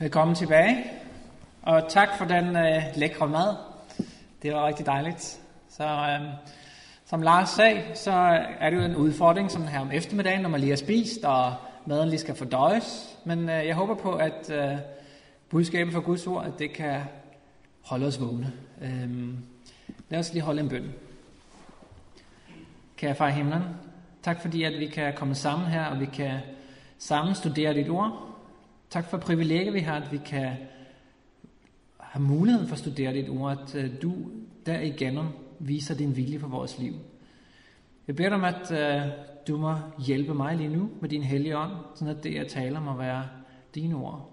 Øh, Velkommen tilbage, og tak for den øh, lækre mad. Det var rigtig dejligt. Så øh, som Lars sagde, så er det jo en udfordring sådan her om eftermiddagen, når man lige har spist, og maden lige skal fordøjes. Men øh, jeg håber på, at øh, budskabet fra Guds ord, at det kan holde os vågne. Øh, lad os lige holde en bøn. Kære far i himlen, tak fordi at vi kan komme sammen her, og vi kan sammen studere dit ord. Tak for privilegiet, vi har, at vi kan have muligheden for at studere dit ord, at øh, du derigennem viser din vilje for vores liv. Jeg beder dig om, at øh, du må hjælpe mig lige nu med din hellige ånd, sådan at det, jeg taler, må være dine ord.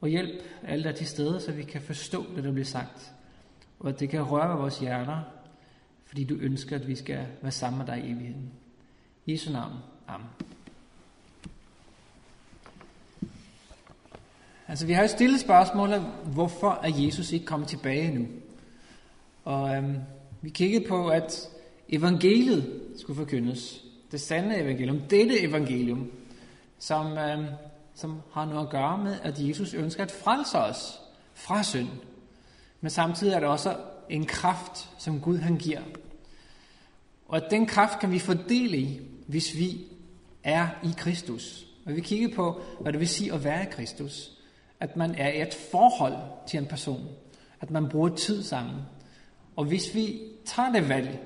Og hjælp alle der til stede, så vi kan forstå det, der bliver sagt. Og at det kan røre vores hjerter, fordi du ønsker, at vi skal være sammen med dig i evigheden. I Jesu navn. Amen. Altså, vi har jo stillet spørgsmålet, hvorfor er Jesus ikke kommet tilbage nu? Og øhm, vi kiggede på, at evangeliet skulle forkyndes. Det sande evangelium, dette evangelium, som, øhm, som har noget at gøre med, at Jesus ønsker at frelse os fra synd. Men samtidig er det også en kraft, som Gud han giver. Og at den kraft kan vi fordele i, hvis vi er i Kristus. Og vi kiggede på, hvad det vil sige at være i Kristus at man er i et forhold til en person, at man bruger tid sammen. Og hvis vi tager det valg,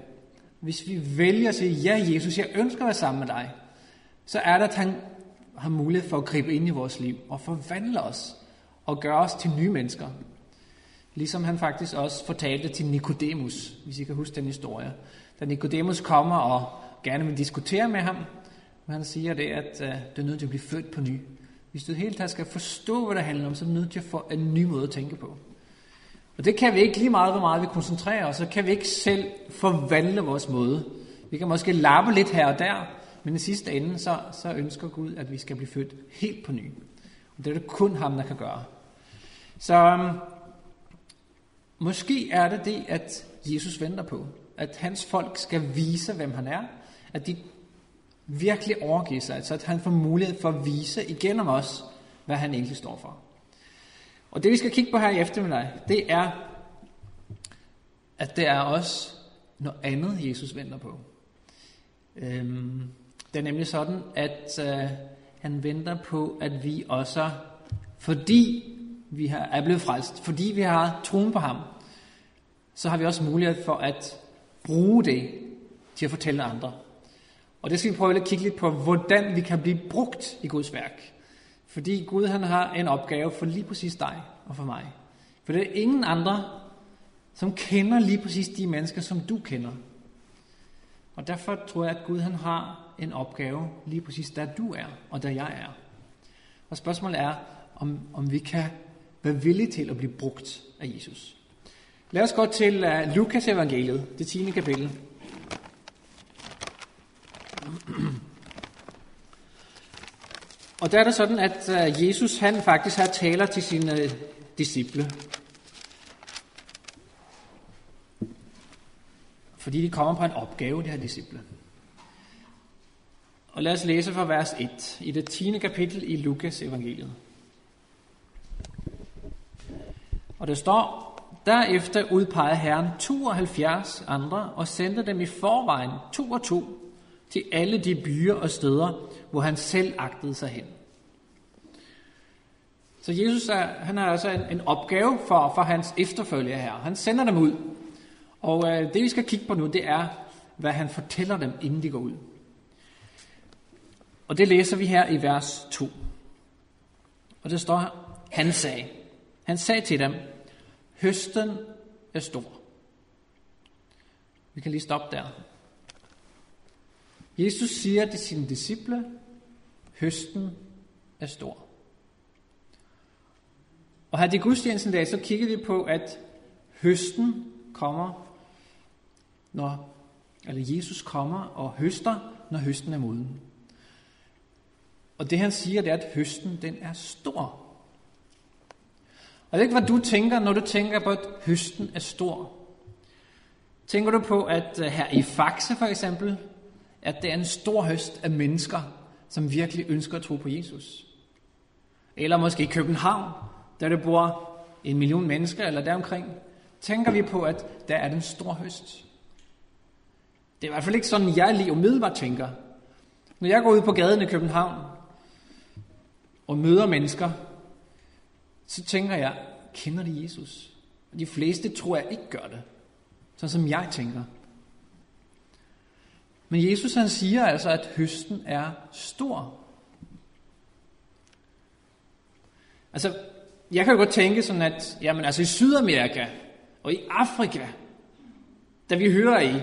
hvis vi vælger at sige, ja Jesus, jeg ønsker at være sammen med dig, så er det, at han har mulighed for at gribe ind i vores liv og forvandle os og gøre os til nye mennesker. Ligesom han faktisk også fortalte til Nikodemus, hvis I kan huske den historie. Da Nikodemus kommer og gerne vil diskutere med ham, men han siger det, at øh, du er nødt til at blive født på ny. Hvis du helt taget skal forstå, hvad det handler om, så er du nødt til at få en ny måde at tænke på. Og det kan vi ikke lige meget, hvor meget vi koncentrerer os, så kan vi ikke selv forvandle vores måde. Vi kan måske lappe lidt her og der, men i sidste ende, så, så ønsker Gud, at vi skal blive født helt på ny. Og det er det kun ham, der kan gøre. Så um, måske er det det, at Jesus venter på. At hans folk skal vise, hvem han er. At de virkelig overgive sig, så at han får mulighed for at vise igennem os, hvad han egentlig står for. Og det vi skal kigge på her i eftermiddag, det er, at det er også noget andet, Jesus venter på. Øhm, det er nemlig sådan, at øh, han venter på, at vi også, fordi vi har, er blevet frelst, fordi vi har troen på ham, så har vi også mulighed for at bruge det til at fortælle andre og det skal vi prøve at kigge lidt på, hvordan vi kan blive brugt i Guds værk. Fordi Gud han har en opgave for lige præcis dig og for mig. For det er ingen andre, som kender lige præcis de mennesker, som du kender. Og derfor tror jeg, at Gud han har en opgave lige præcis der du er, og der jeg er. Og spørgsmålet er, om, om vi kan være villige til at blive brugt af Jesus. Lad os gå til uh, Lukas evangeliet, det 10. kapitel. Og der er det sådan, at øh, Jesus han faktisk har taler til sine øh, disciple. Fordi de kommer på en opgave, de her disciple. Og lad os læse fra vers 1 i det 10. kapitel i Lukas evangeliet. Og der står, Derefter udpegede Herren 72 andre og sendte dem i forvejen to og to til alle de byer og steder, hvor han selv agtede sig hen. Så Jesus er, han har altså en, en opgave for, for hans efterfølgere her. Han sender dem ud. Og øh, det vi skal kigge på nu, det er, hvad han fortæller dem, inden de går ud. Og det læser vi her i vers 2. Og det står her, han sagde, han sagde til dem, høsten er stor. Vi kan lige stoppe der. Jesus siger til sine disciple, høsten er stor. Og her i gudstjenesten dag, så kiggede vi på, at høsten kommer, når, eller Jesus kommer og høster, når høsten er moden. Og det han siger, det er, at høsten den er stor. Og det er ikke, hvad du tænker, når du tænker på, at høsten er stor. Tænker du på, at øh, her i Faxe for eksempel, at det er en stor høst af mennesker, som virkelig ønsker at tro på Jesus? Eller måske i København, der der bor en million mennesker eller deromkring, tænker vi på, at der er den store høst. Det er i hvert fald ikke sådan, jeg lige umiddelbart tænker. Når jeg går ud på gaden i København og møder mennesker, så tænker jeg, kender de Jesus? De fleste tror jeg ikke gør det, sådan som jeg tænker. Men Jesus han siger altså, at høsten er stor. Altså, jeg kan jo godt tænke sådan, at jamen, altså i Sydamerika og i Afrika, da vi hører i,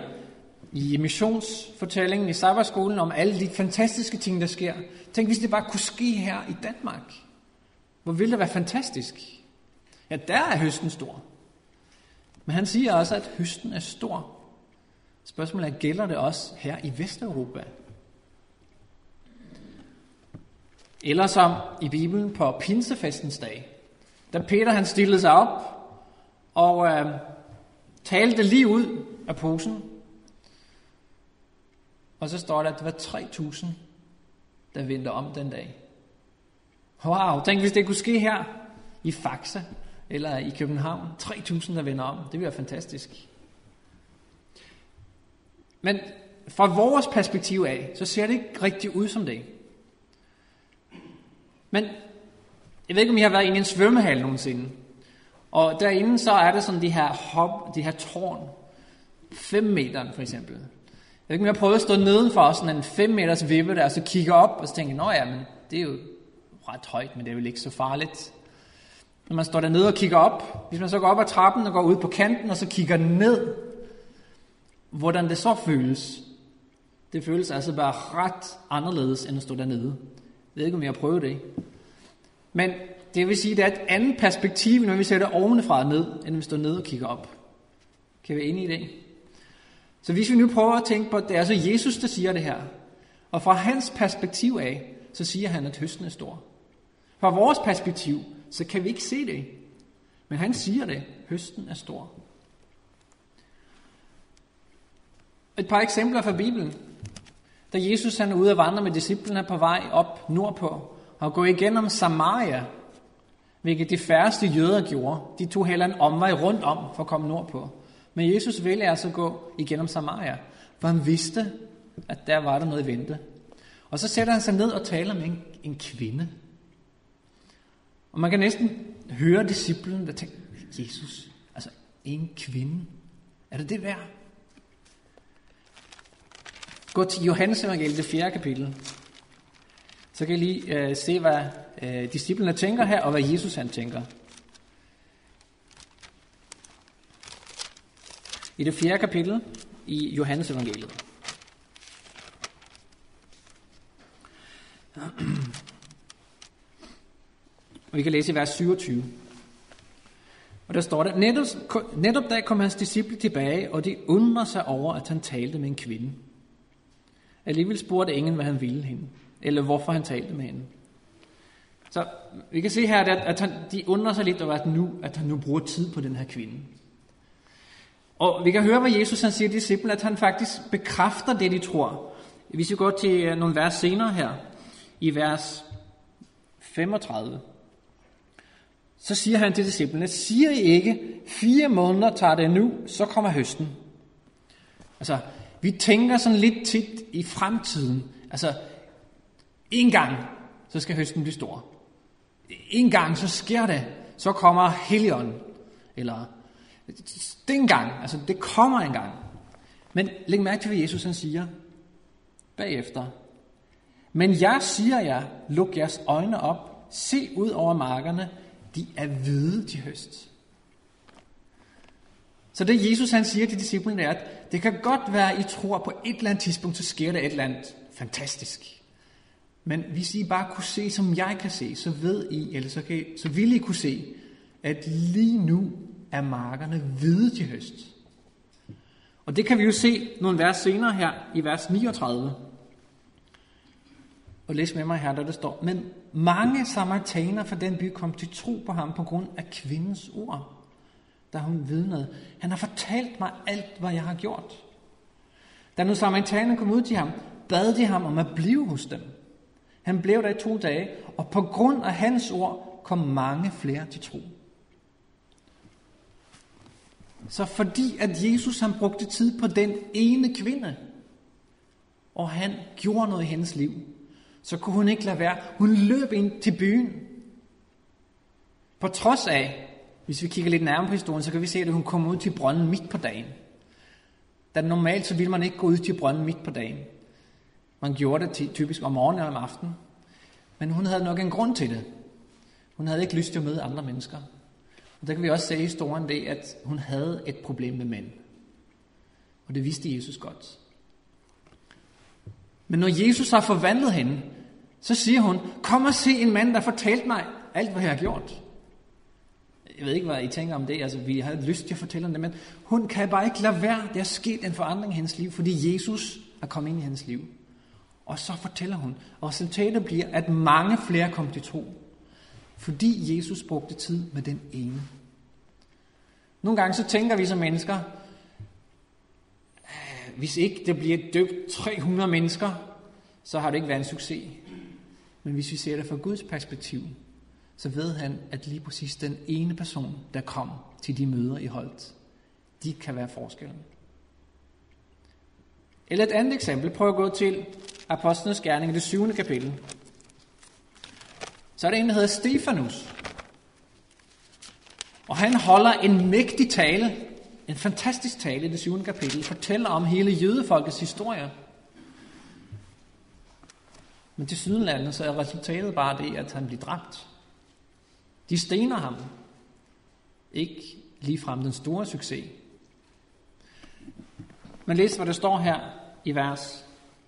i missionsfortællingen i sabbatskolen om alle de fantastiske ting, der sker. Tænk, hvis det bare kunne ske her i Danmark. Hvor ville det være fantastisk? Ja, der er høsten stor. Men han siger også, at høsten er stor. Spørgsmålet er, gælder det også her i Vesteuropa? Eller som i Bibelen på Pinsefestens dag, da Peter han stillede sig op og øh, talte lige ud af posen. Og så står der, at det var 3.000, der vendte om den dag. Wow, tænk hvis det kunne ske her i Faxe eller i København. 3.000, der vender om. Det ville være fantastisk. Men fra vores perspektiv af, så ser det ikke rigtig ud som det. Men jeg ved ikke, om I har været inde i en svømmehal nogensinde. Og derinde så er der sådan de her hop, de her tårn. 5 meter for eksempel. Jeg ved ikke, om jeg har prøvet at stå nedenfor sådan en 5 meters vippe der, og så kigger op, og så tænker nå ja, men det er jo ret højt, men det er vel ikke så farligt. Når man står dernede og kigger op, hvis man så går op ad trappen og går ud på kanten, og så kigger ned, hvordan det så føles. Det føles altså bare ret anderledes, end at stå dernede. Jeg ved ikke, om jeg har prøvet det. Men det vil sige, at det er et andet perspektiv, når vi ser det ovenfra og ned, end vi står nede og kigger op. Kan vi være enige i det? Så hvis vi nu prøver at tænke på, at det er altså Jesus, der siger det her. Og fra hans perspektiv af, så siger han, at høsten er stor. Fra vores perspektiv, så kan vi ikke se det. Men han siger det, høsten er stor. Et par eksempler fra Bibelen. Da Jesus han er ude at vandre med disciplene på vej op nordpå, og går igennem Samaria, hvilket de færreste jøder gjorde. De tog heller en omvej rundt om for at komme nordpå. Men Jesus ville altså gå igennem Samaria, for han vidste, at der var der noget i vente. Og så sætter han sig ned og taler med en, en kvinde. Og man kan næsten høre disciplen, der tænker, Jesus, altså en kvinde, er det det værd? Gå til Johannes evangeliet, det fjerde kapitel. Så kan I lige øh, se, hvad øh, disciplene tænker her, og hvad Jesus han tænker. I det fjerde kapitel i Johannes evangeliet. Og vi kan læse i vers 27. Og der står der, netop, netop da kom hans disciple tilbage, og de undrer sig over, at han talte med en kvinde. Alligevel spurgte ingen, hvad han ville hende, eller hvorfor han talte med hende. Så vi kan se her, at han, de undrer sig lidt over, at, nu, at han nu bruger tid på den her kvinde. Og vi kan høre, hvad Jesus han siger til disciplene, at han faktisk bekræfter det, de tror. Hvis vi går til øh, nogle vers senere her, i vers 35, så siger han til disciplene, siger I ikke, fire måneder tager det nu, så kommer høsten. Altså, vi tænker sådan lidt tit i fremtiden. Altså, en gang, så skal høsten blive stor. En gang, så sker det. Så kommer Helion. Eller, det en gang. Altså, det kommer en gang. Men læg mærke til, hvad Jesus han siger bagefter. Men jeg siger jer, luk jeres øjne op, se ud over markerne, de er hvide til høst. Så det Jesus han siger til disciplene er, at det kan godt være, at I tror, at på et eller andet tidspunkt, så sker der et eller andet fantastisk. Men hvis I bare kunne se, som jeg kan se, så ved I, eller så, kan I, så vil I kunne se, at lige nu er markerne hvide til høst. Og det kan vi jo se nogle vers senere her i vers 39. Og læs med mig her, der det står, men mange samaritaner fra den by kom til tro på ham på grund af kvindens ord da hun vidnede. Han har fortalt mig alt, hvad jeg har gjort. Da nu samaritanerne kom ud til ham, bad de ham om at blive hos dem. Han blev der i to dage, og på grund af hans ord kom mange flere til tro. Så fordi at Jesus han brugte tid på den ene kvinde, og han gjorde noget i hendes liv, så kunne hun ikke lade være. Hun løb ind til byen. På trods af, hvis vi kigger lidt nærmere på historien, så kan vi se, at hun kom ud til brønden midt på dagen. Da normalt så ville man ikke gå ud til brønden midt på dagen. Man gjorde det typisk om morgenen eller om aftenen. Men hun havde nok en grund til det. Hun havde ikke lyst til at møde andre mennesker. Og der kan vi også se i historien det, at hun havde et problem med mænd. Og det vidste Jesus godt. Men når Jesus har forvandlet hende, så siger hun, kom og se en mand, der fortalte mig alt, hvad jeg har gjort. Jeg ved ikke, hvad I tænker om det. Altså, vi har lyst til at fortælle om det, men hun kan bare ikke lade være. Der er sket en forandring i hendes liv, fordi Jesus er kommet ind i hendes liv. Og så fortæller hun. Og resultatet bliver, at mange flere kom til tro. Fordi Jesus brugte tid med den ene. Nogle gange så tænker vi som mennesker, øh, hvis ikke det bliver døbt 300 mennesker, så har det ikke været en succes. Men hvis vi ser det fra Guds perspektiv, så ved han, at lige præcis den ene person, der kom til de møder i Holt, de kan være forskellen. Eller et andet eksempel. Prøv at gå til Apostlenes Gerning det syvende kapitel. Så er der en, der hedder Stefanus. Og han holder en mægtig tale, en fantastisk tale i det syvende kapitel, fortæller om hele jødefolkets historie. Men til sydenlandet så er resultatet bare det, at han bliver dræbt. De stener ham. Ikke ligefrem den store succes. Men læs, hvad der står her i vers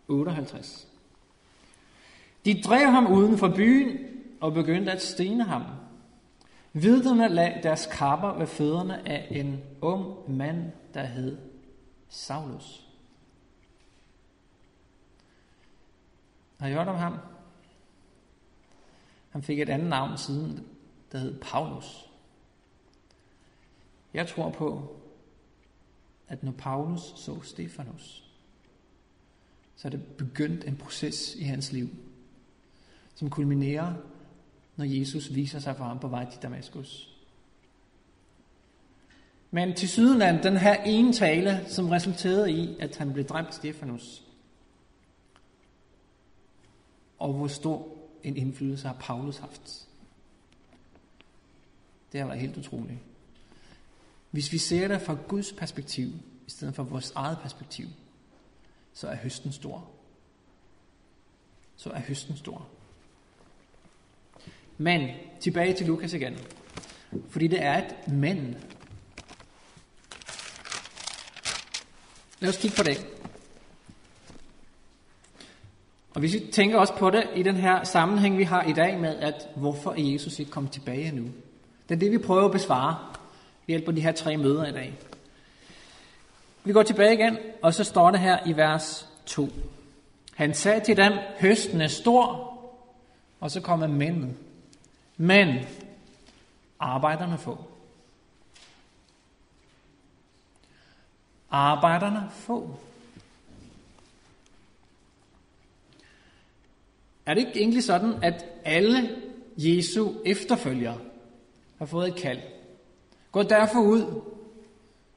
58. De drev ham uden for byen og begyndte at stene ham. Viderne lag deres kapper ved fødderne af en ung mand, der hed Saulus. Har I hørt om ham? Han fik et andet navn siden, der hed Paulus. Jeg tror på, at når Paulus så Stefanus, så er det begyndt en proces i hans liv, som kulminerer, når Jesus viser sig for ham på vej til Damaskus. Men til sydenland, den her ene tale, som resulterede i, at han blev dræbt Stefanus. Og hvor stor en indflydelse har Paulus haft. Det har været helt utroligt. Hvis vi ser det fra Guds perspektiv, i stedet for vores eget perspektiv, så er høsten stor. Så er høsten stor. Men tilbage til Lukas igen. Fordi det er et men. Lad os kigge på det. Og hvis vi tænker også på det i den her sammenhæng, vi har i dag med, at hvorfor er Jesus ikke kommet tilbage nu? Det er det, vi prøver at besvare ved hjælp af de her tre møder i dag. Vi går tilbage igen, og så står det her i vers 2. Han sagde til dem, høsten er stor, og så kommer mændene. Men arbejderne få. Arbejderne få. Er det ikke egentlig sådan, at alle Jesu efterfølgere har fået et kald? Gå derfor ud,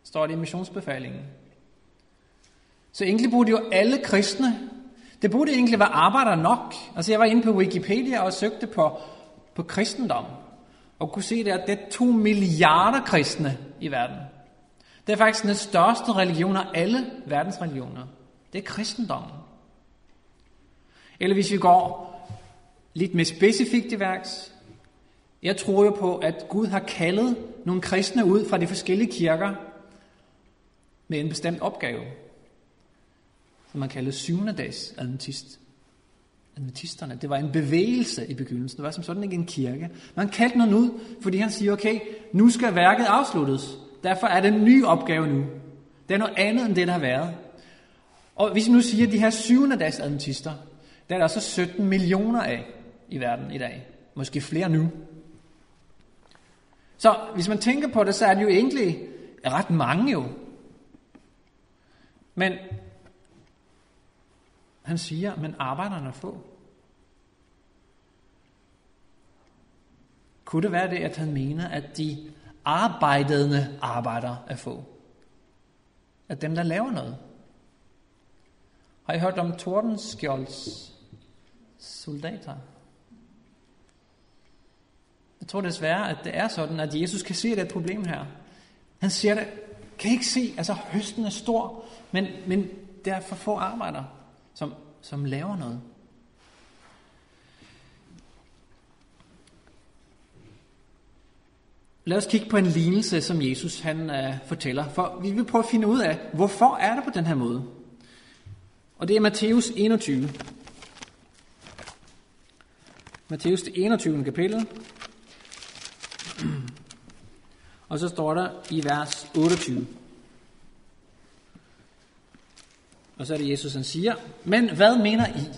står det i missionsbefalingen. Så egentlig burde jo alle kristne, det burde egentlig være arbejdere nok. Altså jeg var inde på Wikipedia og søgte på, på kristendom, og kunne se der, at det er to milliarder kristne i verden. Det er faktisk den største religion af alle verdens religioner. Det er kristendommen. Eller hvis vi går lidt mere specifikt i værks, jeg tror jo på, at Gud har kaldet nogle kristne ud fra de forskellige kirker med en bestemt opgave, som man kalder syvende dags adventist. Adventisterne, det var en bevægelse i begyndelsen. Det var som sådan ikke en kirke. Man kaldte nogen ud, fordi han siger, okay, nu skal værket afsluttes. Derfor er det en ny opgave nu. Det er noget andet end det, der har været. Og hvis vi nu siger, at de her syvende dags adventister, der er der så 17 millioner af i verden i dag. Måske flere nu. Så hvis man tænker på det, så er det jo egentlig ret mange jo. Men han siger, men arbejderne er få. Kunne det være det, at han mener, at de arbejdende arbejder er få? At dem, der laver noget? Har I hørt om Tordenskjolds soldater? Jeg tror desværre, at det er sådan, at Jesus kan se det problem her. Han siger det, kan I ikke se, altså høsten er stor, men, men der er for få arbejdere, som, som laver noget. Lad os kigge på en lignelse, som Jesus han uh, fortæller, for vi vil prøve at finde ud af, hvorfor er det på den her måde. Og det er Matthæus 21. Matthæus det 21. kapitel. Og så står der i vers 28. Og så er det Jesus, han siger, men hvad mener I?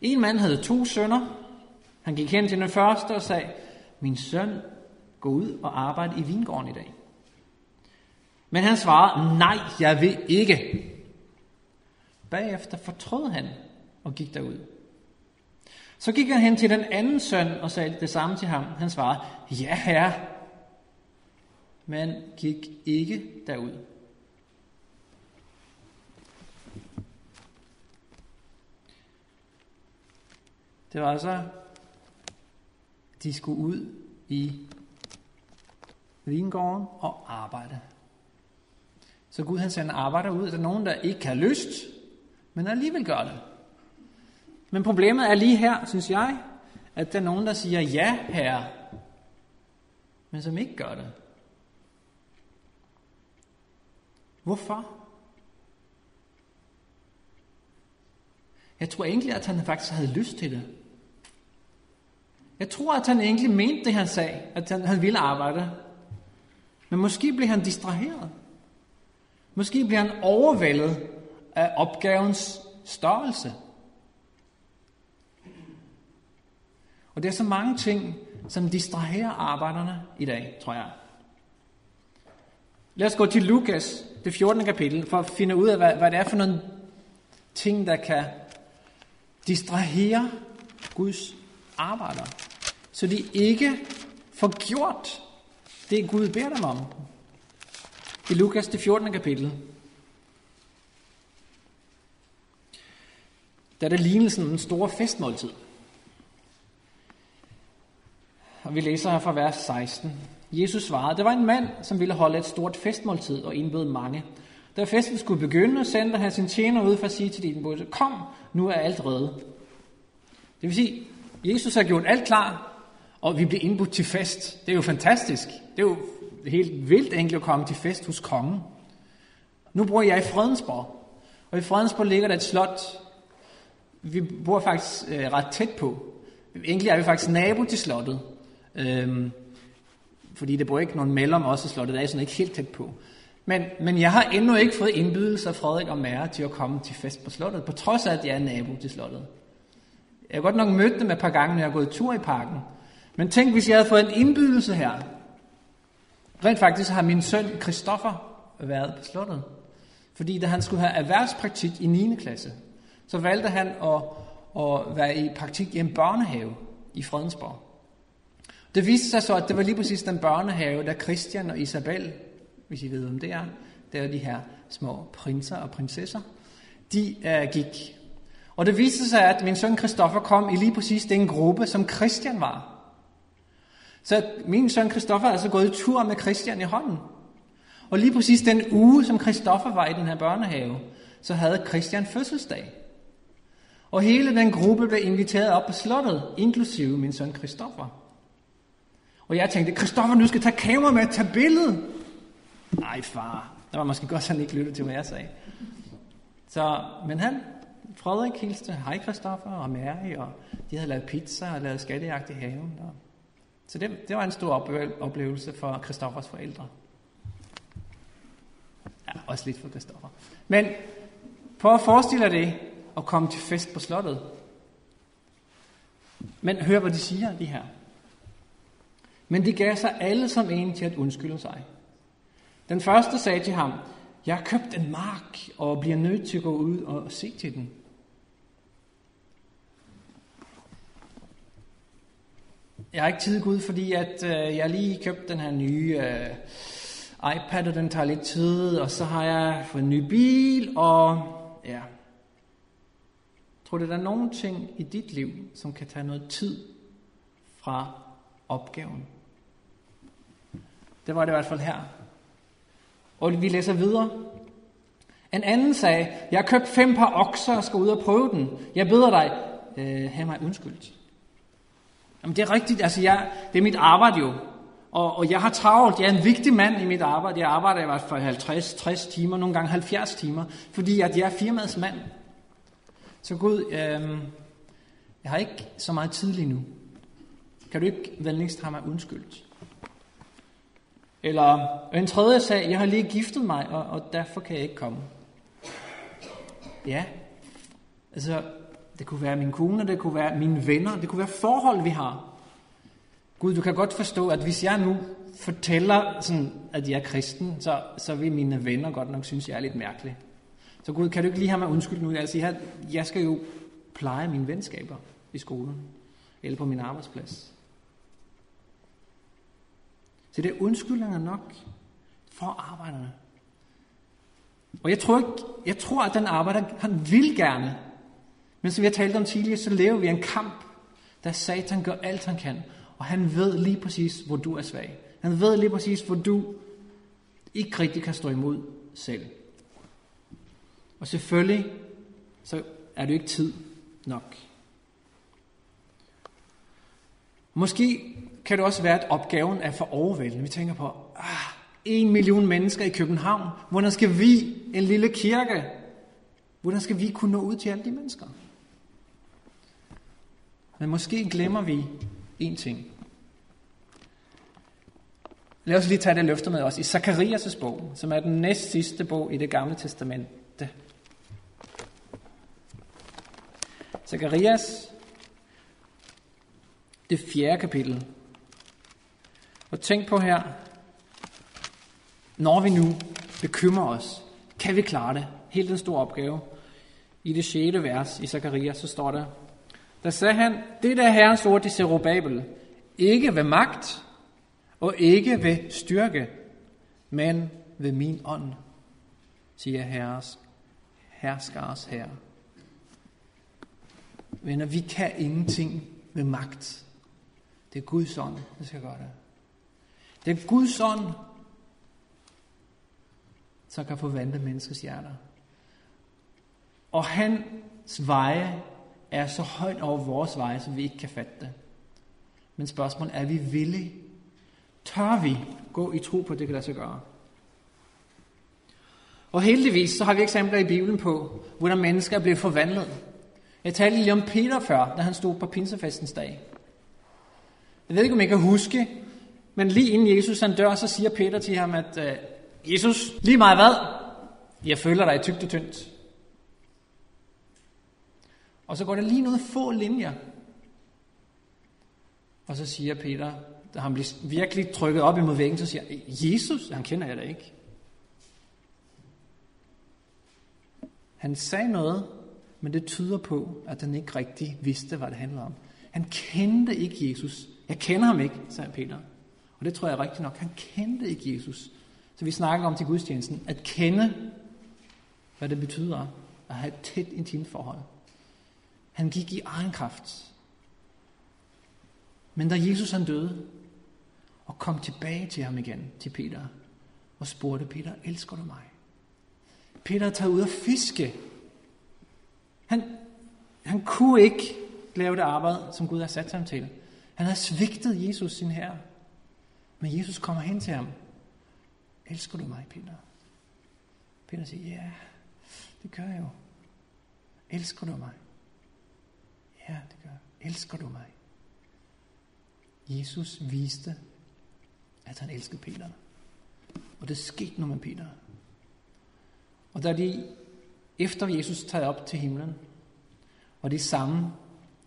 En mand havde to sønner. Han gik hen til den første og sagde, min søn, gå ud og arbejde i vingården i dag. Men han svarede, nej, jeg vil ikke. Bagefter fortrød han og gik derud. Så gik han hen til den anden søn og sagde det samme til ham. Han svarede, ja herre, men gik ikke derud. Det var altså, de skulle ud i vingården og arbejde. Så Gud han sender arbejder ud. Der er nogen, der ikke har lyst, men alligevel gør det. Men problemet er lige her, synes jeg, at der er nogen, der siger ja, herre, men som ikke gør det. Hvorfor? Jeg tror egentlig, at han faktisk havde lyst til det. Jeg tror, at han egentlig mente det, han sagde, at han, han ville arbejde. Men måske blev han distraheret. Måske blev han overvældet af opgavens størrelse. Og det er så mange ting, som distraherer arbejderne i dag, tror jeg. Lad os gå til Lukas, det 14. kapitel, for at finde ud af, hvad, hvad det er for nogle ting, der kan distrahere Guds arbejder, så de ikke får gjort det, Gud beder dem om. I Lukas, det 14. kapitel, der er det lignelsen om den store festmåltid. Og vi læser her fra vers 16. Jesus svarede, der var en mand, som ville holde et stort festmåltid og indbød mange. Da festen skulle begynde, sendte han sin tjener ud for at sige til din bøsse, kom, nu er alt reddet. Det vil sige, Jesus har gjort alt klar, og vi bliver indbudt til fest. Det er jo fantastisk. Det er jo helt vildt enkelt at komme til fest hos kongen. Nu bor jeg i Fredensborg, og i Fredensborg ligger der et slot. Vi bor faktisk øh, ret tæt på. Egentlig er vi faktisk nabo til slottet. Øhm, fordi det bor ikke nogen mellem os og slottet, det er sådan ikke helt tæt på. Men, men jeg har endnu ikke fået indbydelse af Frederik og Mære til at komme til fest på slottet, på trods af, at jeg er nabo til slottet. Jeg har godt nok mødt dem et par gange, når jeg har gået tur i parken. Men tænk, hvis jeg havde fået en indbydelse her. Rent faktisk har min søn Christoffer været på slottet. Fordi da han skulle have erhvervspraktik i 9. klasse, så valgte han at, at være i praktik i en børnehave i Fredensborg. Det viste sig så, at det var lige præcis den børnehave, der Christian og Isabel, hvis I ved, om det er, det er de her små prinser og prinsesser, de uh, gik. Og det viste sig, at min søn Christoffer kom i lige præcis den gruppe, som Christian var. Så min søn Christoffer er altså gået i tur med Christian i hånden. Og lige præcis den uge, som Christoffer var i den her børnehave, så havde Christian fødselsdag. Og hele den gruppe blev inviteret op på slottet, inklusive min søn Christoffer. Og jeg tænkte, Christoffer, nu skal tage kamera med tage billedet. Nej, far. Der var måske godt, at han ikke lyttede til, hvad jeg sagde. Så, men han, Frederik hilste, hej Christoffer og Mary, og de havde lavet pizza og lavet skattejagt i haven. Og så det, det var en stor oplevelse for Christoffers forældre. Ja, også lidt for Christoffer. Men prøv at forestille dig det, at komme til fest på slottet. Men hør, hvad de siger, de her. Men de gav sig alle som en til at undskylde sig. Den første sagde til ham, jeg har købt en mark og bliver nødt til at gå ud og se til den. Jeg har ikke tid Gud, fordi at øh, jeg lige købt den her nye øh, iPad, og den tager lidt tid, og så har jeg fået en ny bil, og ja. Tror du, der er nogen ting i dit liv, som kan tage noget tid fra opgaven? Det var det i hvert fald her. Og vi læser videre. En anden sagde, jeg har købt fem par okser og skal ud og prøve den. Jeg beder dig, øh, have mig undskyldt. Jamen det er rigtigt, altså jeg, det er mit arbejde jo. Og, og jeg har travlt, jeg er en vigtig mand i mit arbejde. Jeg arbejder i hvert fald 50-60 timer, nogle gange 70 timer, fordi at jeg er firmaets mand. Så Gud, øh, jeg har ikke så meget tid lige nu. Kan du ikke venligst have mig undskyldt? Eller en tredje sag, jeg har lige giftet mig, og, og derfor kan jeg ikke komme. Ja, altså det kunne være min kone, det kunne være mine venner, det kunne være forhold, vi har. Gud, du kan godt forstå, at hvis jeg nu fortæller, sådan, at jeg er kristen, så, så vil mine venner godt nok synes, jeg er lidt mærkelig. Så Gud, kan du ikke lige have mig undskyld nu? Altså, jeg, jeg skal jo pleje mine venskaber i skolen, eller på min arbejdsplads. Så det er undskyldninger nok for arbejderne. Og jeg tror, ikke, jeg tror, at den arbejder, han vil gerne. Men som vi talte om tidligere, så lever vi en kamp, der Satan gør alt, han kan. Og han ved lige præcis, hvor du er svag. Han ved lige præcis, hvor du ikke rigtig kan stå imod selv. Og selvfølgelig, så er det ikke tid nok. Måske kan det også være, at opgaven er for overvældende. Vi tænker på, ah, en million mennesker i København. Hvordan skal vi, en lille kirke, hvordan skal vi kunne nå ud til alle de mennesker? Men måske glemmer vi en ting. Lad os lige tage det løfte med os i Zakarias' bog, som er den næst sidste bog i det gamle testamente. Zakarias, det fjerde kapitel. Og tænk på her, når vi nu bekymrer os, kan vi klare det? Helt en stor opgave. I det 6. vers i Zakaria, så står der, der sagde han, det der herrens ord til Zerubabel, ikke ved magt og ikke ved styrke, men ved min ånd, siger herres, herskars herre. Venner, vi kan ingenting med magt. Det er Guds ånd, der skal gøre det. Det er Guds ånd, som kan forvandle menneskers hjerter. Og hans veje er så højt over vores veje, som vi ikke kan fatte det. Men spørgsmålet er, er vi villige? Tør vi gå i tro på, at det kan lade sig gøre? Og heldigvis så har vi eksempler i Bibelen på, hvordan mennesker er blevet forvandlet. Jeg talte lige om Peter før, da han stod på pinsefestens dag. Jeg ved ikke, om I kan huske, men lige inden Jesus han dør, så siger Peter til ham, at øh, Jesus, lige meget hvad, jeg føler dig tygt og tyndt. Og så går der lige noget få linjer. Og så siger Peter, da han bliver virkelig trykket op imod væggen, så siger Jesus, han kender jeg da ikke. Han sagde noget, men det tyder på, at han ikke rigtig vidste, hvad det handlede om. Han kendte ikke Jesus. Jeg kender ham ikke, sagde Peter. Og det tror jeg rigtig rigtigt nok. Han kendte ikke Jesus. Så vi snakker om til gudstjenesten, at kende, hvad det betyder at have et tæt intimt forhold. Han gik i egen kraft. Men da Jesus han døde, og kom tilbage til ham igen, til Peter, og spurgte Peter, elsker du mig? Peter tager ud og fiske. Han, han kunne ikke lave det arbejde, som Gud har sat ham til. Han havde svigtet Jesus sin herre. Men Jesus kommer hen til ham. Elsker du mig, Peter? Peter siger, ja, det gør jeg jo. Elsker du mig? Ja, det gør jeg. Elsker du mig? Jesus viste, at han elskede Peter. Og det skete nu med Peter. Og da de efter Jesus tager op til himlen, og de sammen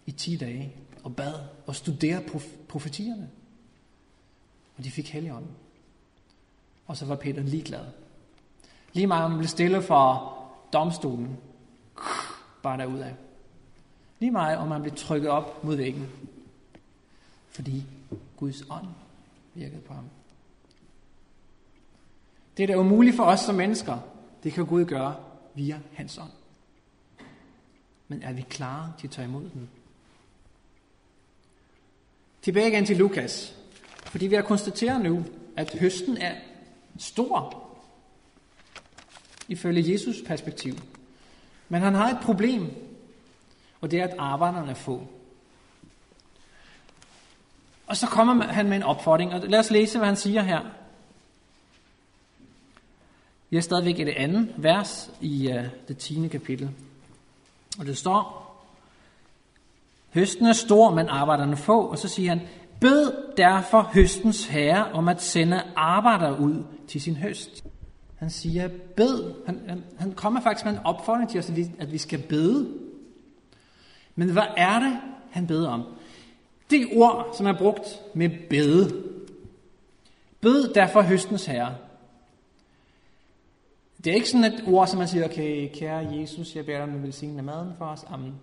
i 10 dage og bad og studerede profetierne. Og de fik helligånden. Og så var Peter ligeglad. Lige meget om han blev stille for domstolen, bare derudad. Lige meget om han blev trykket op mod væggen. Fordi Guds ånd virkede på ham. Det, der er umuligt for os som mennesker, det kan Gud gøre via hans ånd. Men er vi klar til at tage imod den? Tilbage igen til Lukas. Fordi vi har konstateret nu, at høsten er stor ifølge Jesus perspektiv. Men han har et problem, og det er, at arbejderne er få. Og så kommer han med en opfordring, og lad os læse, hvad han siger her. Vi er stadigvæk i det andet vers i uh, det 10. kapitel. Og det står, Høsten er stor, men arbejderne få. Og så siger han, Bed derfor høstens herre om at sende arbejdere ud til sin høst. Han siger, bed. Han, han, han kommer faktisk med en opfordring til os, at vi, at vi skal bede. Men hvad er det, han beder om? Det ord, som er brugt med bede. Bed derfor høstens herre. Det er ikke sådan et ord, som man siger, okay, kære Jesus, jeg beder dig om at velsigne maden for os. Amen.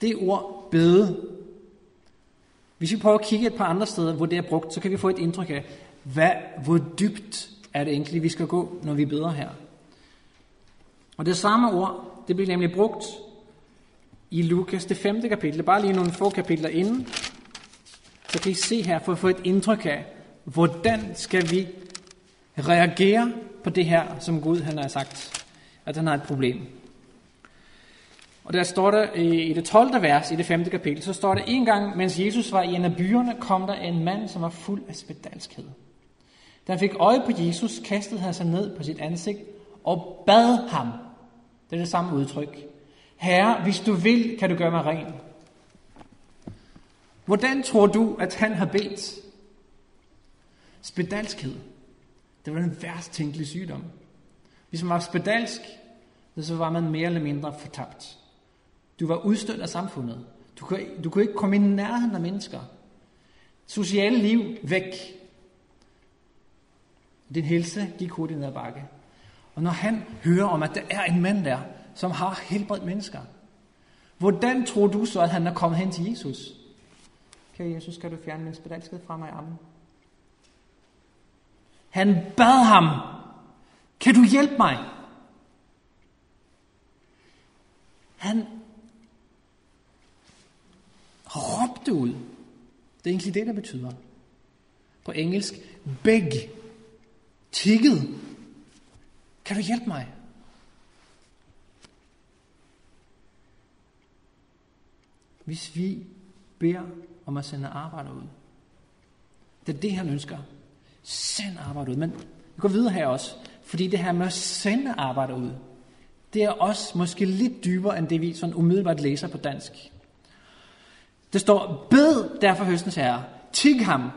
Det ord bede. Hvis vi prøver at kigge et par andre steder, hvor det er brugt, så kan vi få et indtryk af, hvad, hvor dybt er det egentlig, vi skal gå, når vi beder her. Og det samme ord, det bliver nemlig brugt i Lukas, det femte kapitel, bare lige nogle få kapitler inden, så kan I se her, for at få et indtryk af, hvordan skal vi reagere på det her, som Gud han har sagt, at han har et problem. Og der står der øh, i det 12. vers i det 5. kapitel, så står der en gang, mens Jesus var i en af byerne, kom der en mand, som var fuld af spedalskhed. Da han fik øje på Jesus, kastede han sig ned på sit ansigt og bad ham. Det er det samme udtryk. Herre, hvis du vil, kan du gøre mig ren. Hvordan tror du, at han har bedt? Spedalskhed. Det var den værst tænkelige sygdom. Hvis man var spedalsk, så var man mere eller mindre fortabt. Du var udstødt af samfundet. Du kunne, du kunne ikke komme i nærheden af mennesker. Sociale liv væk. Din helse gik hurtigt ned ad bakke. Og når han hører om, at der er en mand der, som har helbredt mennesker, hvordan tror du så, at han er kommet hen til Jesus? Kære Jesus, skal du fjerne min spedalskhed fra mig? Amen. Han bad ham, kan du hjælpe mig? Han råbte ud. Det er egentlig det, der betyder. På engelsk, beg, tigget. Kan du hjælpe mig? Hvis vi beder om at sende arbejder ud. Det er det, han ønsker. Send arbejde ud. Men vi går videre her også. Fordi det her med at sende arbejder ud, det er også måske lidt dybere, end det vi sådan umiddelbart læser på dansk. Det står, bed derfor høstens herre, tig ham,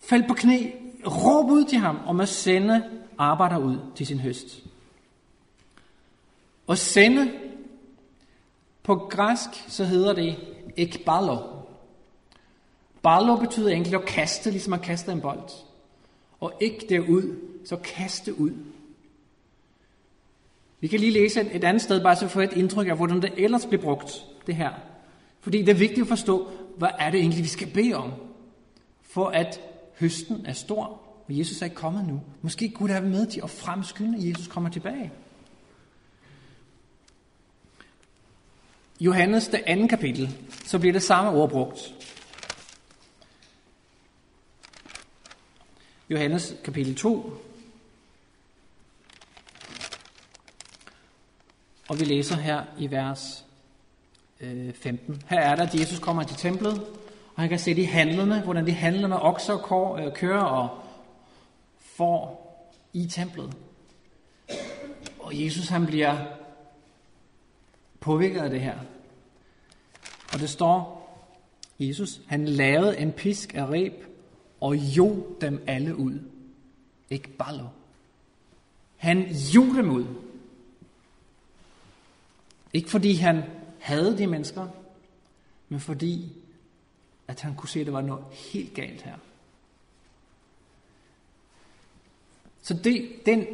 fald på knæ, råb ud til ham om at sende arbejder ud til sin høst. Og sende, på græsk, så hedder det ekballo. Ballo betyder egentlig at kaste, ligesom at kaste en bold. Og ikke derud, så kaste ud. Vi kan lige læse et andet sted, bare så få et indtryk af, hvordan det ellers bliver brugt, det her. Fordi det er vigtigt at forstå, hvad er det egentlig, vi skal bede om, for at høsten er stor, og Jesus er ikke kommet nu. Måske kunne det have med til at fremskynde, at Jesus kommer tilbage. Johannes, det andet kapitel, så bliver det samme ord brugt. Johannes kapitel 2. Og vi læser her i vers Øh, 15. Her er der, at Jesus kommer til templet, og han kan se de handlende, hvordan de handlende okser kår, øh, kører og får i templet. Og Jesus han bliver påvirket af det her. Og det står, Jesus, han lavede en pisk af reb og jo dem alle ud. Ikke ballo. Han jo dem ud. Ikke fordi han havde de mennesker, men fordi at han kunne se, at der var noget helt galt her. Så det, den,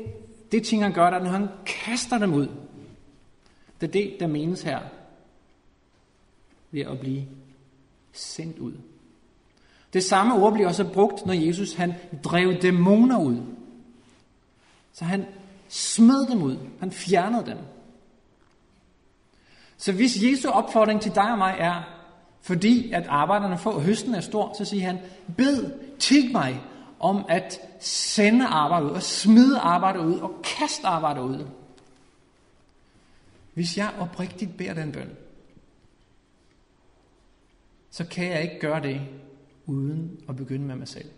det ting, han gør, der, når han kaster dem ud, det er det, der menes her ved at blive sendt ud. Det samme ord bliver også brugt, når Jesus han drev dæmoner ud. Så han smed dem ud. Han fjernede dem. Så hvis Jesu opfordring til dig og mig er, fordi at arbejderne får, høsten er stor, så siger han, bed, tig mig om at sende arbejde ud, og smide arbejde ud, og kaste arbejde ud. Hvis jeg oprigtigt beder den bøn, så kan jeg ikke gøre det, uden at begynde med mig selv.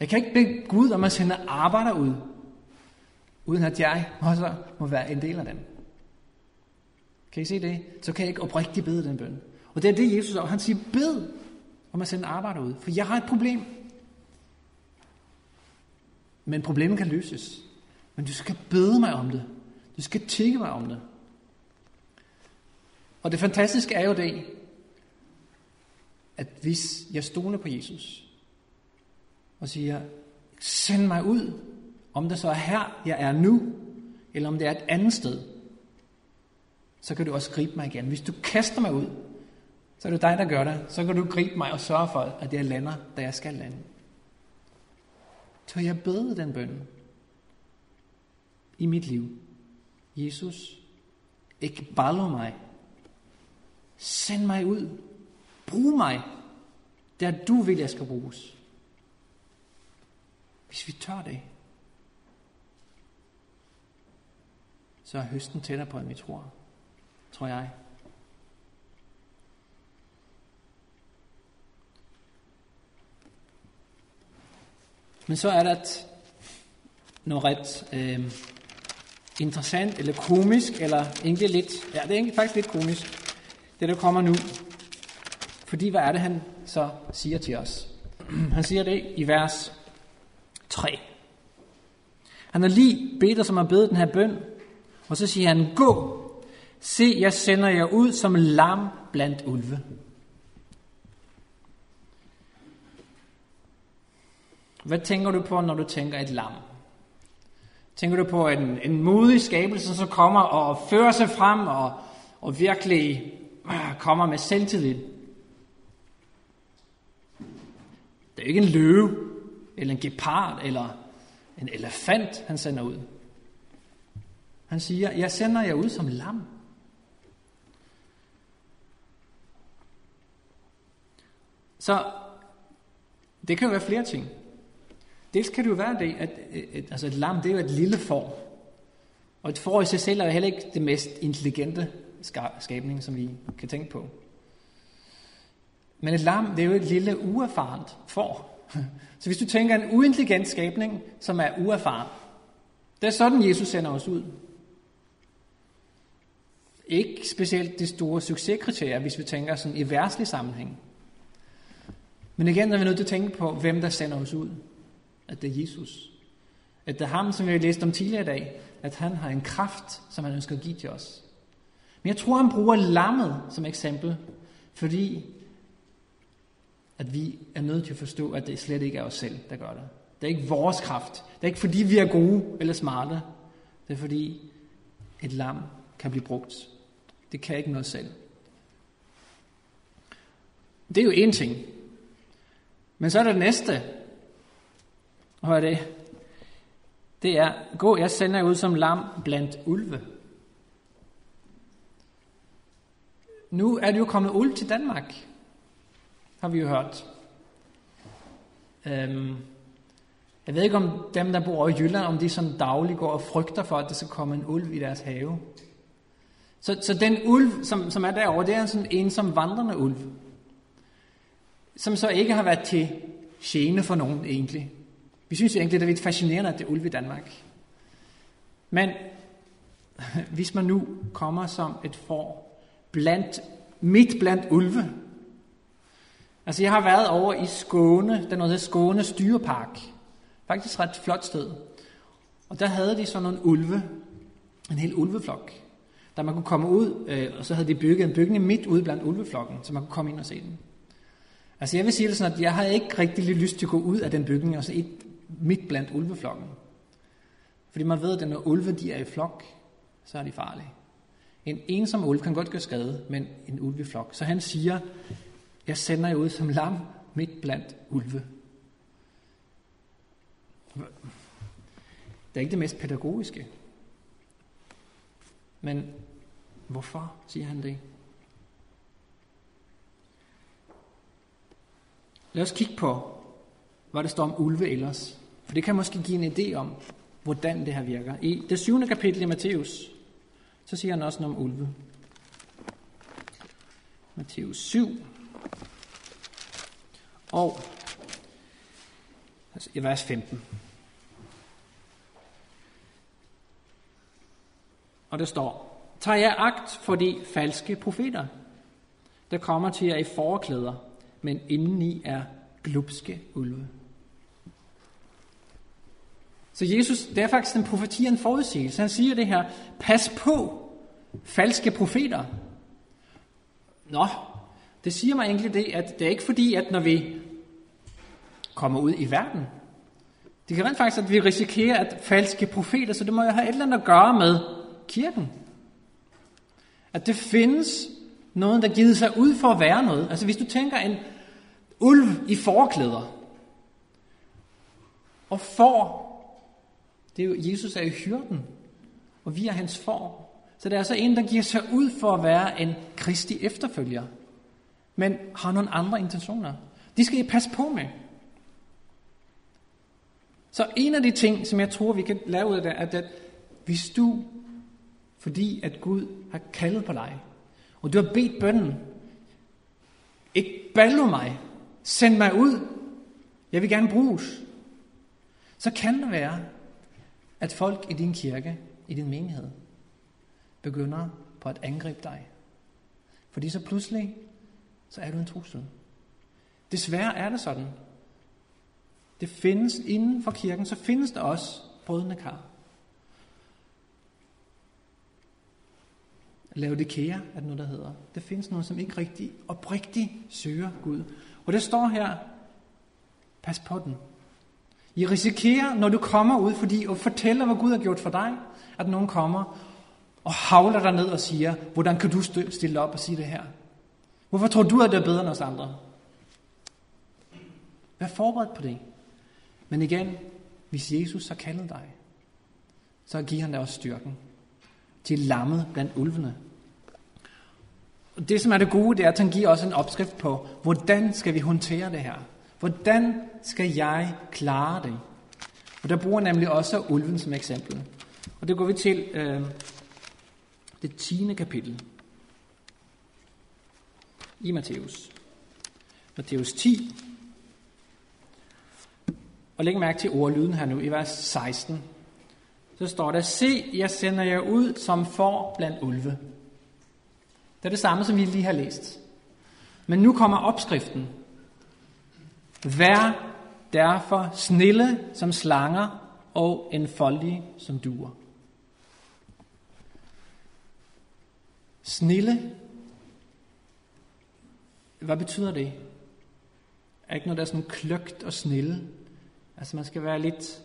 Jeg kan ikke bede Gud om at sende arbejder ud, uden at jeg også må være en del af dem. Kan I se det? Så kan jeg ikke oprigtigt bede den bøn. Og det er det, Jesus Han siger, bed om at sende arbejder ud, for jeg har et problem. Men problemet kan løses. Men du skal bede mig om det. Du skal tikke mig om det. Og det fantastiske er jo det, at hvis jeg stoler på Jesus, og siger, send mig ud, om det så er her, jeg er nu, eller om det er et andet sted, så kan du også gribe mig igen. Hvis du kaster mig ud, så er det dig, der gør det. Så kan du gribe mig og sørge for, at jeg lander, da jeg skal lande. Så jeg bede den bøn i mit liv. Jesus, ikke balle mig. Send mig ud. Brug mig, der du vil, jeg skal bruges. Hvis vi tør det, så er høsten tættere på, end vi tror. Tror jeg. Men så er der noget ret øh, interessant, eller komisk, eller egentlig lidt, ja, det er egentlig faktisk lidt komisk, det der kommer nu. Fordi hvad er det, han så siger til os? Han siger det i vers 3. Han har lige bedt os om at bede den her bøn, og så siger han, gå, se, jeg sender jer ud som lam blandt ulve. Hvad tænker du på, når du tænker et lam? Tænker du på en, en modig skabelse, som kommer og fører sig frem og, og virkelig øh, kommer med selvtillid? Det er ikke en løve, eller en gepard, eller en elefant, han sender ud. Han siger, jeg sender jer ud som lam. Så det kan jo være flere ting. Dels kan det jo være det, at øh, et, altså et lam, det er jo et lille får. Og et får i sig selv er heller ikke det mest intelligente skabning, som vi kan tænke på. Men et lam, det er jo et lille uerfarent får. Så hvis du tænker en uintelligent skabning, som er uerfaren, det er sådan, Jesus sender os ud. Ikke specielt det store succeskriterier, hvis vi tænker sådan i værtslig sammenhæng. Men igen er vi nødt til at tænke på, hvem der sender os ud at det er Jesus. At det er ham, som vi har læst om tidligere i dag, at han har en kraft, som han ønsker at give til os. Men jeg tror, han bruger lammet som eksempel, fordi at vi er nødt til at forstå, at det slet ikke er os selv, der gør det. Det er ikke vores kraft. Det er ikke fordi, vi er gode eller smarte. Det er fordi, et lam kan blive brugt. Det kan ikke noget selv. Det er jo en ting. Men så er der det næste, Hør det. Det er, gå, jeg sender jer ud som lam blandt ulve. Nu er det jo kommet ulv til Danmark, har vi jo hørt. Øhm, jeg ved ikke om dem, der bor i Jylland, om de som dagligt går og frygter for, at der skal komme en ulv i deres have. Så, så den ulv, som, som er derovre, det er en sådan ensom vandrende ulv, som så ikke har været til gene for nogen egentlig. Vi synes egentlig, det er lidt fascinerende, at det er ulve i Danmark. Men hvis man nu kommer som et får blandt, midt blandt ulve, Altså, jeg har været over i Skåne, der noget Skåne Styrepark. Faktisk ret flot sted. Og der havde de sådan nogle ulve, en hel ulveflok, der man kunne komme ud, øh, og så havde de bygget en bygning midt ude blandt ulveflokken, så man kunne komme ind og se den. Altså jeg vil sige det sådan, at jeg havde ikke rigtig lidt lyst til at gå ud af den bygning altså og se midt blandt ulveflokken. Fordi man ved, at når ulve de er i flok, så er de farlige. En ensom ulv kan godt gøre skade, men en ulv i flok. Så han siger, Jeg sender jer ud som lam midt blandt ulve. Det er ikke det mest pædagogiske. Men hvorfor siger han det? Lad os kigge på, hvad der står om ulve ellers. For det kan måske give en idé om, hvordan det her virker. I det syvende kapitel i Matthæus, så siger han også noget om ulve. Matthæus 7. Og altså, i vers 15. Og der står, Tag jer agt for de falske profeter, der kommer til jer i forklæder, men indeni er glupske ulve. Så Jesus, det er faktisk en profeti, en forudsigelse. Han siger det her, pas på falske profeter. Nå, det siger mig egentlig det, at det er ikke fordi, at når vi kommer ud i verden, det kan rent faktisk, at vi risikerer, at falske profeter, så det må jo have et eller andet at gøre med kirken. At det findes noget, der giver sig ud for at være noget. Altså hvis du tænker en ulv i forklæder, og får, det er jo, Jesus er jo hyrden, og vi er hans får. Så der er så en, der giver sig ud for at være en kristi efterfølger, men har nogle andre intentioner. De skal I passe på med. Så en af de ting, som jeg tror, vi kan lave ud af det, er, at hvis du fordi at Gud har kaldet på dig. Og du har bedt bønnen. Ikke ballo mig. Send mig ud. Jeg vil gerne bruges. Så kan det være, at folk i din kirke, i din menighed, begynder på at angribe dig. Fordi så pludselig, så er du en trussel. Desværre er det sådan. Det findes inden for kirken, så findes der også brødende kar. Laodikea er det noget, der hedder. Det findes noget, som ikke rigtig oprigtigt søger Gud. Og det står her, pas på den. I risikerer, når du kommer ud, fordi og fortæller, hvad Gud har gjort for dig, at nogen kommer og havler dig ned og siger, hvordan kan du stille op og sige det her? Hvorfor tror du, at det er bedre end os andre? Vær forberedt på det. Men igen, hvis Jesus har kaldet dig, så giver han dig også styrken til lammet blandt ulvene. Det, som er det gode, det er, at han giver os en opskrift på, hvordan skal vi håndtere det her? Hvordan skal jeg klare det? Og der bruger nemlig også ulven som eksempel. Og det går vi til øh, det 10. kapitel i Matthæus. Matthæus 10. Og læg mærke til ordlyden her nu i vers 16 så står der, se, jeg sender jer ud som får blandt ulve. Det er det samme, som vi lige har læst. Men nu kommer opskriften. Vær derfor snille som slanger og enfoldige som duer. Snille. Hvad betyder det? Er ikke noget, der er sådan kløgt og snille? Altså man skal være lidt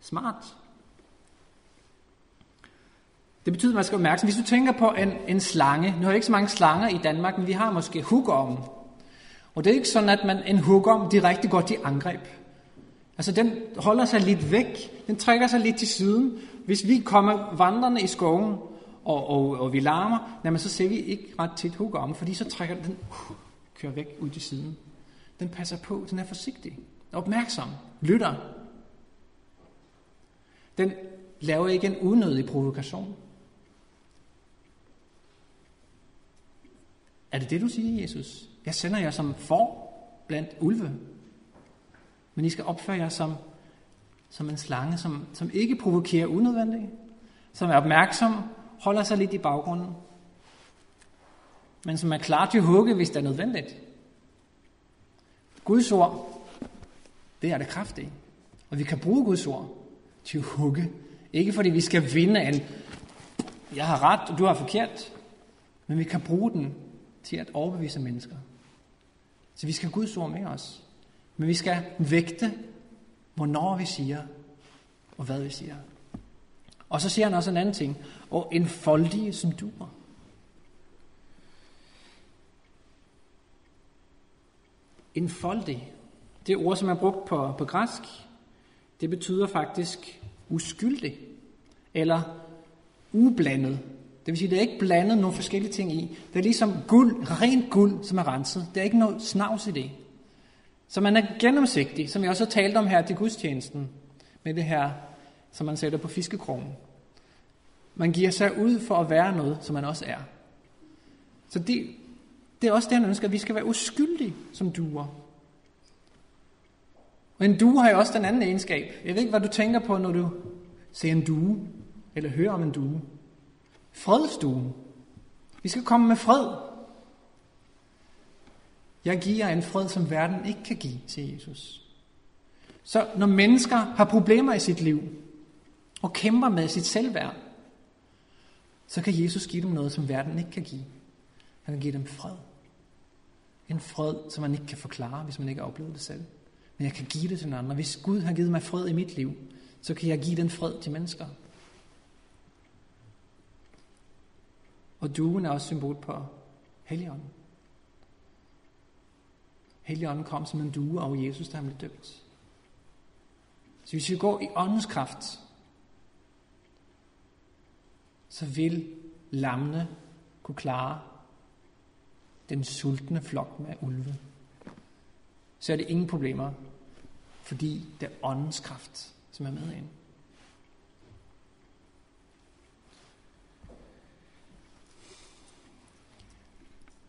smart. Det betyder, at man skal være opmærksom. Hvis du tænker på en, en slange, nu har vi ikke så mange slanger i Danmark, men vi har måske hugormen. Og det er ikke sådan, at man en hugorm direkte går til angreb. Altså den holder sig lidt væk, den trækker sig lidt til siden. Hvis vi kommer vandrende i skoven, og, og, og vi larmer, jamen, så ser vi ikke ret tit hugorm, fordi så trækker den, uh, kører væk ud til siden. Den passer på, den er forsigtig, opmærksom, lytter. Den laver ikke en unødig provokation. Er det det, du siger, Jesus? Jeg sender jer som for blandt ulve. Men I skal opføre jer som, som en slange, som, som ikke provokerer unødvendigt, som er opmærksom, holder sig lidt i baggrunden, men som er klar til at hugge, hvis det er nødvendigt. Guds ord, det er det kraftige. Og vi kan bruge Guds ord til at hugge. Ikke fordi vi skal vinde en, jeg har ret, og du har forkert, men vi kan bruge den til at overbevise mennesker. Så vi skal have Guds ord med os. Men vi skal vægte, hvornår vi siger, og hvad vi siger. Og så siger han også en anden ting. Og en foldige som duer. enfoldig. Det ord, som er brugt på, på græsk, det betyder faktisk uskyldig, eller ublandet. Det vil sige, det er ikke blandet nogle forskellige ting i. Det er ligesom guld, rent guld, som er renset. Det er ikke noget snavs i det. Så man er gennemsigtig, som jeg også har talt om her til gudstjenesten, med det her, som man sætter på fiskekrogen. Man giver sig ud for at være noget, som man også er. Så det, det er også det, han ønsker, at vi skal være uskyldige som duer. Og en due har jo også den anden egenskab. Jeg ved ikke, hvad du tænker på, når du ser en due, eller hører om en due. Fredstuen. Vi skal komme med fred. Jeg giver en fred, som verden ikke kan give, siger Jesus. Så når mennesker har problemer i sit liv, og kæmper med sit selvværd, så kan Jesus give dem noget, som verden ikke kan give. Han kan give dem fred. En fred, som man ikke kan forklare, hvis man ikke har oplevet det selv. Men jeg kan give det til andre. Hvis Gud har givet mig fred i mit liv, så kan jeg give den fred til mennesker. Og duen er også symbol på Helligånden. Helligånden kom som en due af Jesus, der han blev døbt. Så hvis vi går i åndens kraft, så vil lammene kunne klare den sultne flok med ulve. Så er det ingen problemer, fordi det er åndens kraft, som er med ind.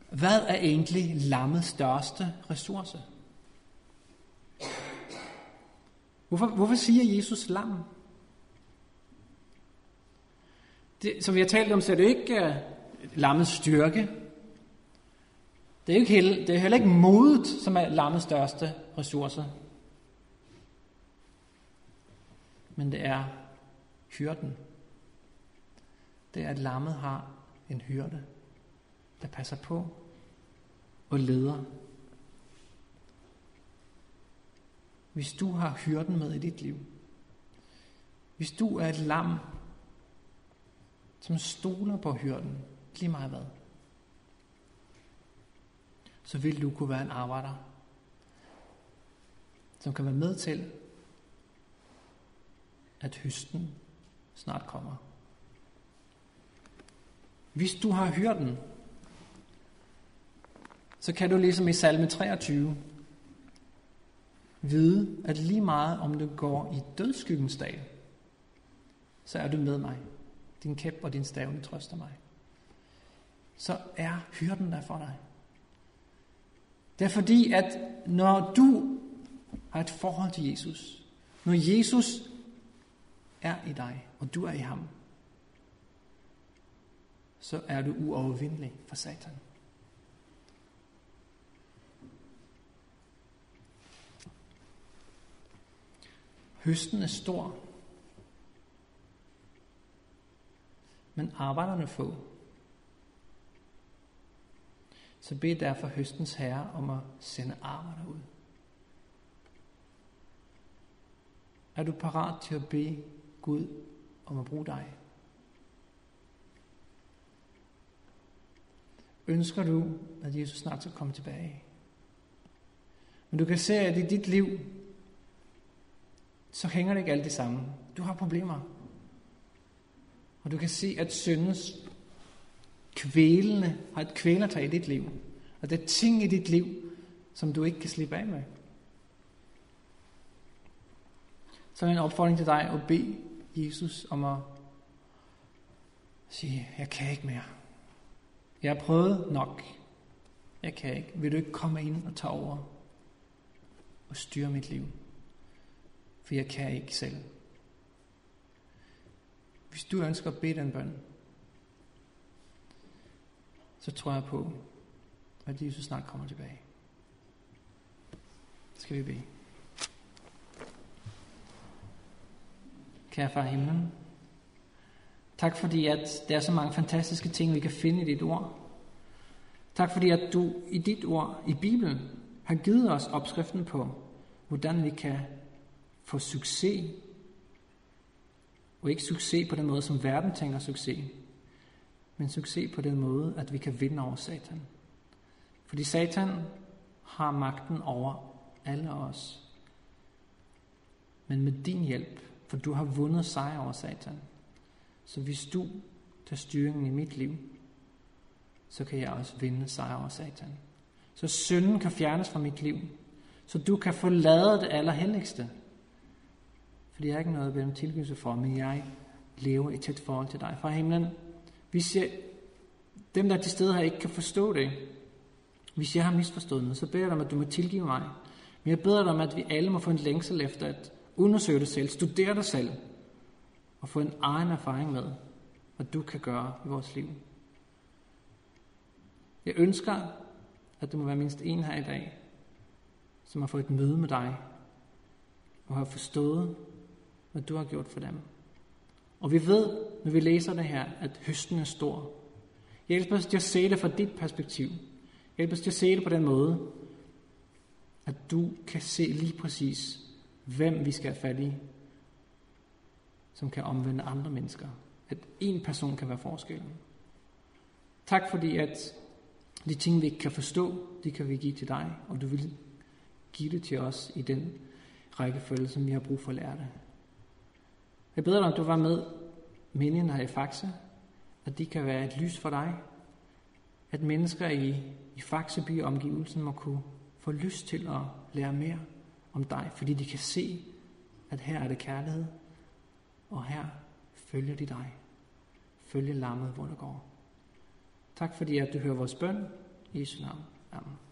Hvad er egentlig lammets største ressource? Hvorfor, hvorfor siger Jesus lam? Det, som vi har talt om, så er det ikke uh, lammets styrke. Det er, ikke heller, det er heller ikke modet, som er lammets største ressource. Men det er hyrden. Det er, at lammet har en hyrde, der passer på og leder. Hvis du har hyrden med i dit liv, hvis du er et lam, som stoler på hyrden, lige meget hvad, så vil du kunne være en arbejder, som kan være med til, at høsten snart kommer. Hvis du har hyrden, så kan du ligesom i salme 23 vide, at lige meget om du går i dødskyggens dag, så er du med mig. Din kæp og din stavne trøster mig. Så er hyrden der for dig. Det er fordi, at når du har et forhold til Jesus, når Jesus er i dig, og du er i ham, så er du uovervindelig for Satan. Høsten er stor, men arbejderne få. Så bed derfor høstens herre om at sende arbejder ud. Er du parat til at bede Gud om at bruge dig? Ønsker du, at Jesus snart skal komme tilbage? Men du kan se, at i dit liv, så hænger det ikke alt det samme. Du har problemer. Og du kan se, at syndens kvælende har et kvælertag i dit liv. Og det er ting i dit liv, som du ikke kan slippe af med. Så er en opfordring til dig at bede Jesus om at sige, jeg kan ikke mere. Jeg har prøvet nok. Jeg kan ikke. Vil du ikke komme ind og tage over og styre mit liv? For jeg kan ikke selv. Hvis du ønsker at bede den bøn, så tror jeg på, at Jesus snart kommer tilbage. Skal vi bede. Kære far himlen, tak fordi at der er så mange fantastiske ting, vi kan finde i dit ord. Tak fordi at du i dit ord, i Bibelen, har givet os opskriften på, hvordan vi kan for succes. Og ikke succes på den måde, som verden tænker succes, men succes på den måde, at vi kan vinde over Satan. Fordi Satan har magten over alle os. Men med din hjælp, for du har vundet sejr over Satan. Så hvis du tager styringen i mit liv, så kan jeg også vinde sejr over Satan. Så synden kan fjernes fra mit liv, så du kan forlade det allerhelligste. Fordi jeg har ikke noget at bede tilgivelse for, men jeg lever i tæt forhold til dig fra himlen. Hvis jeg, dem, der er til stede her, ikke kan forstå det, hvis jeg har misforstået noget, så beder jeg dig om, at du må tilgive mig. Men jeg beder dig om, at vi alle må få en længsel efter at undersøge dig selv, studere dig selv, og få en egen erfaring med, hvad du kan gøre i vores liv. Jeg ønsker, at det må være mindst en her i dag, som har fået et møde med dig, og har forstået, hvad du har gjort for dem. Og vi ved, når vi læser det her, at høsten er stor. Hjælp os til at se det fra dit perspektiv. Hjælp os til at se det på den måde, at du kan se lige præcis, hvem vi skal have fat i, som kan omvende andre mennesker. At en person kan være forskellen. Tak fordi, at de ting, vi ikke kan forstå, de kan vi give til dig, og du vil give det til os i den rækkefølge, som vi har brug for at lære det. Jeg beder dig, om du var med meningen her i Faxe, at de kan være et lys for dig, at mennesker i, i Faxeby omgivelsen må kunne få lyst til at lære mere om dig, fordi de kan se, at her er det kærlighed, og her følger de dig. Følge lammet, hvor det går. Tak fordi, at du hører vores bøn. I Jesu navn. Amen.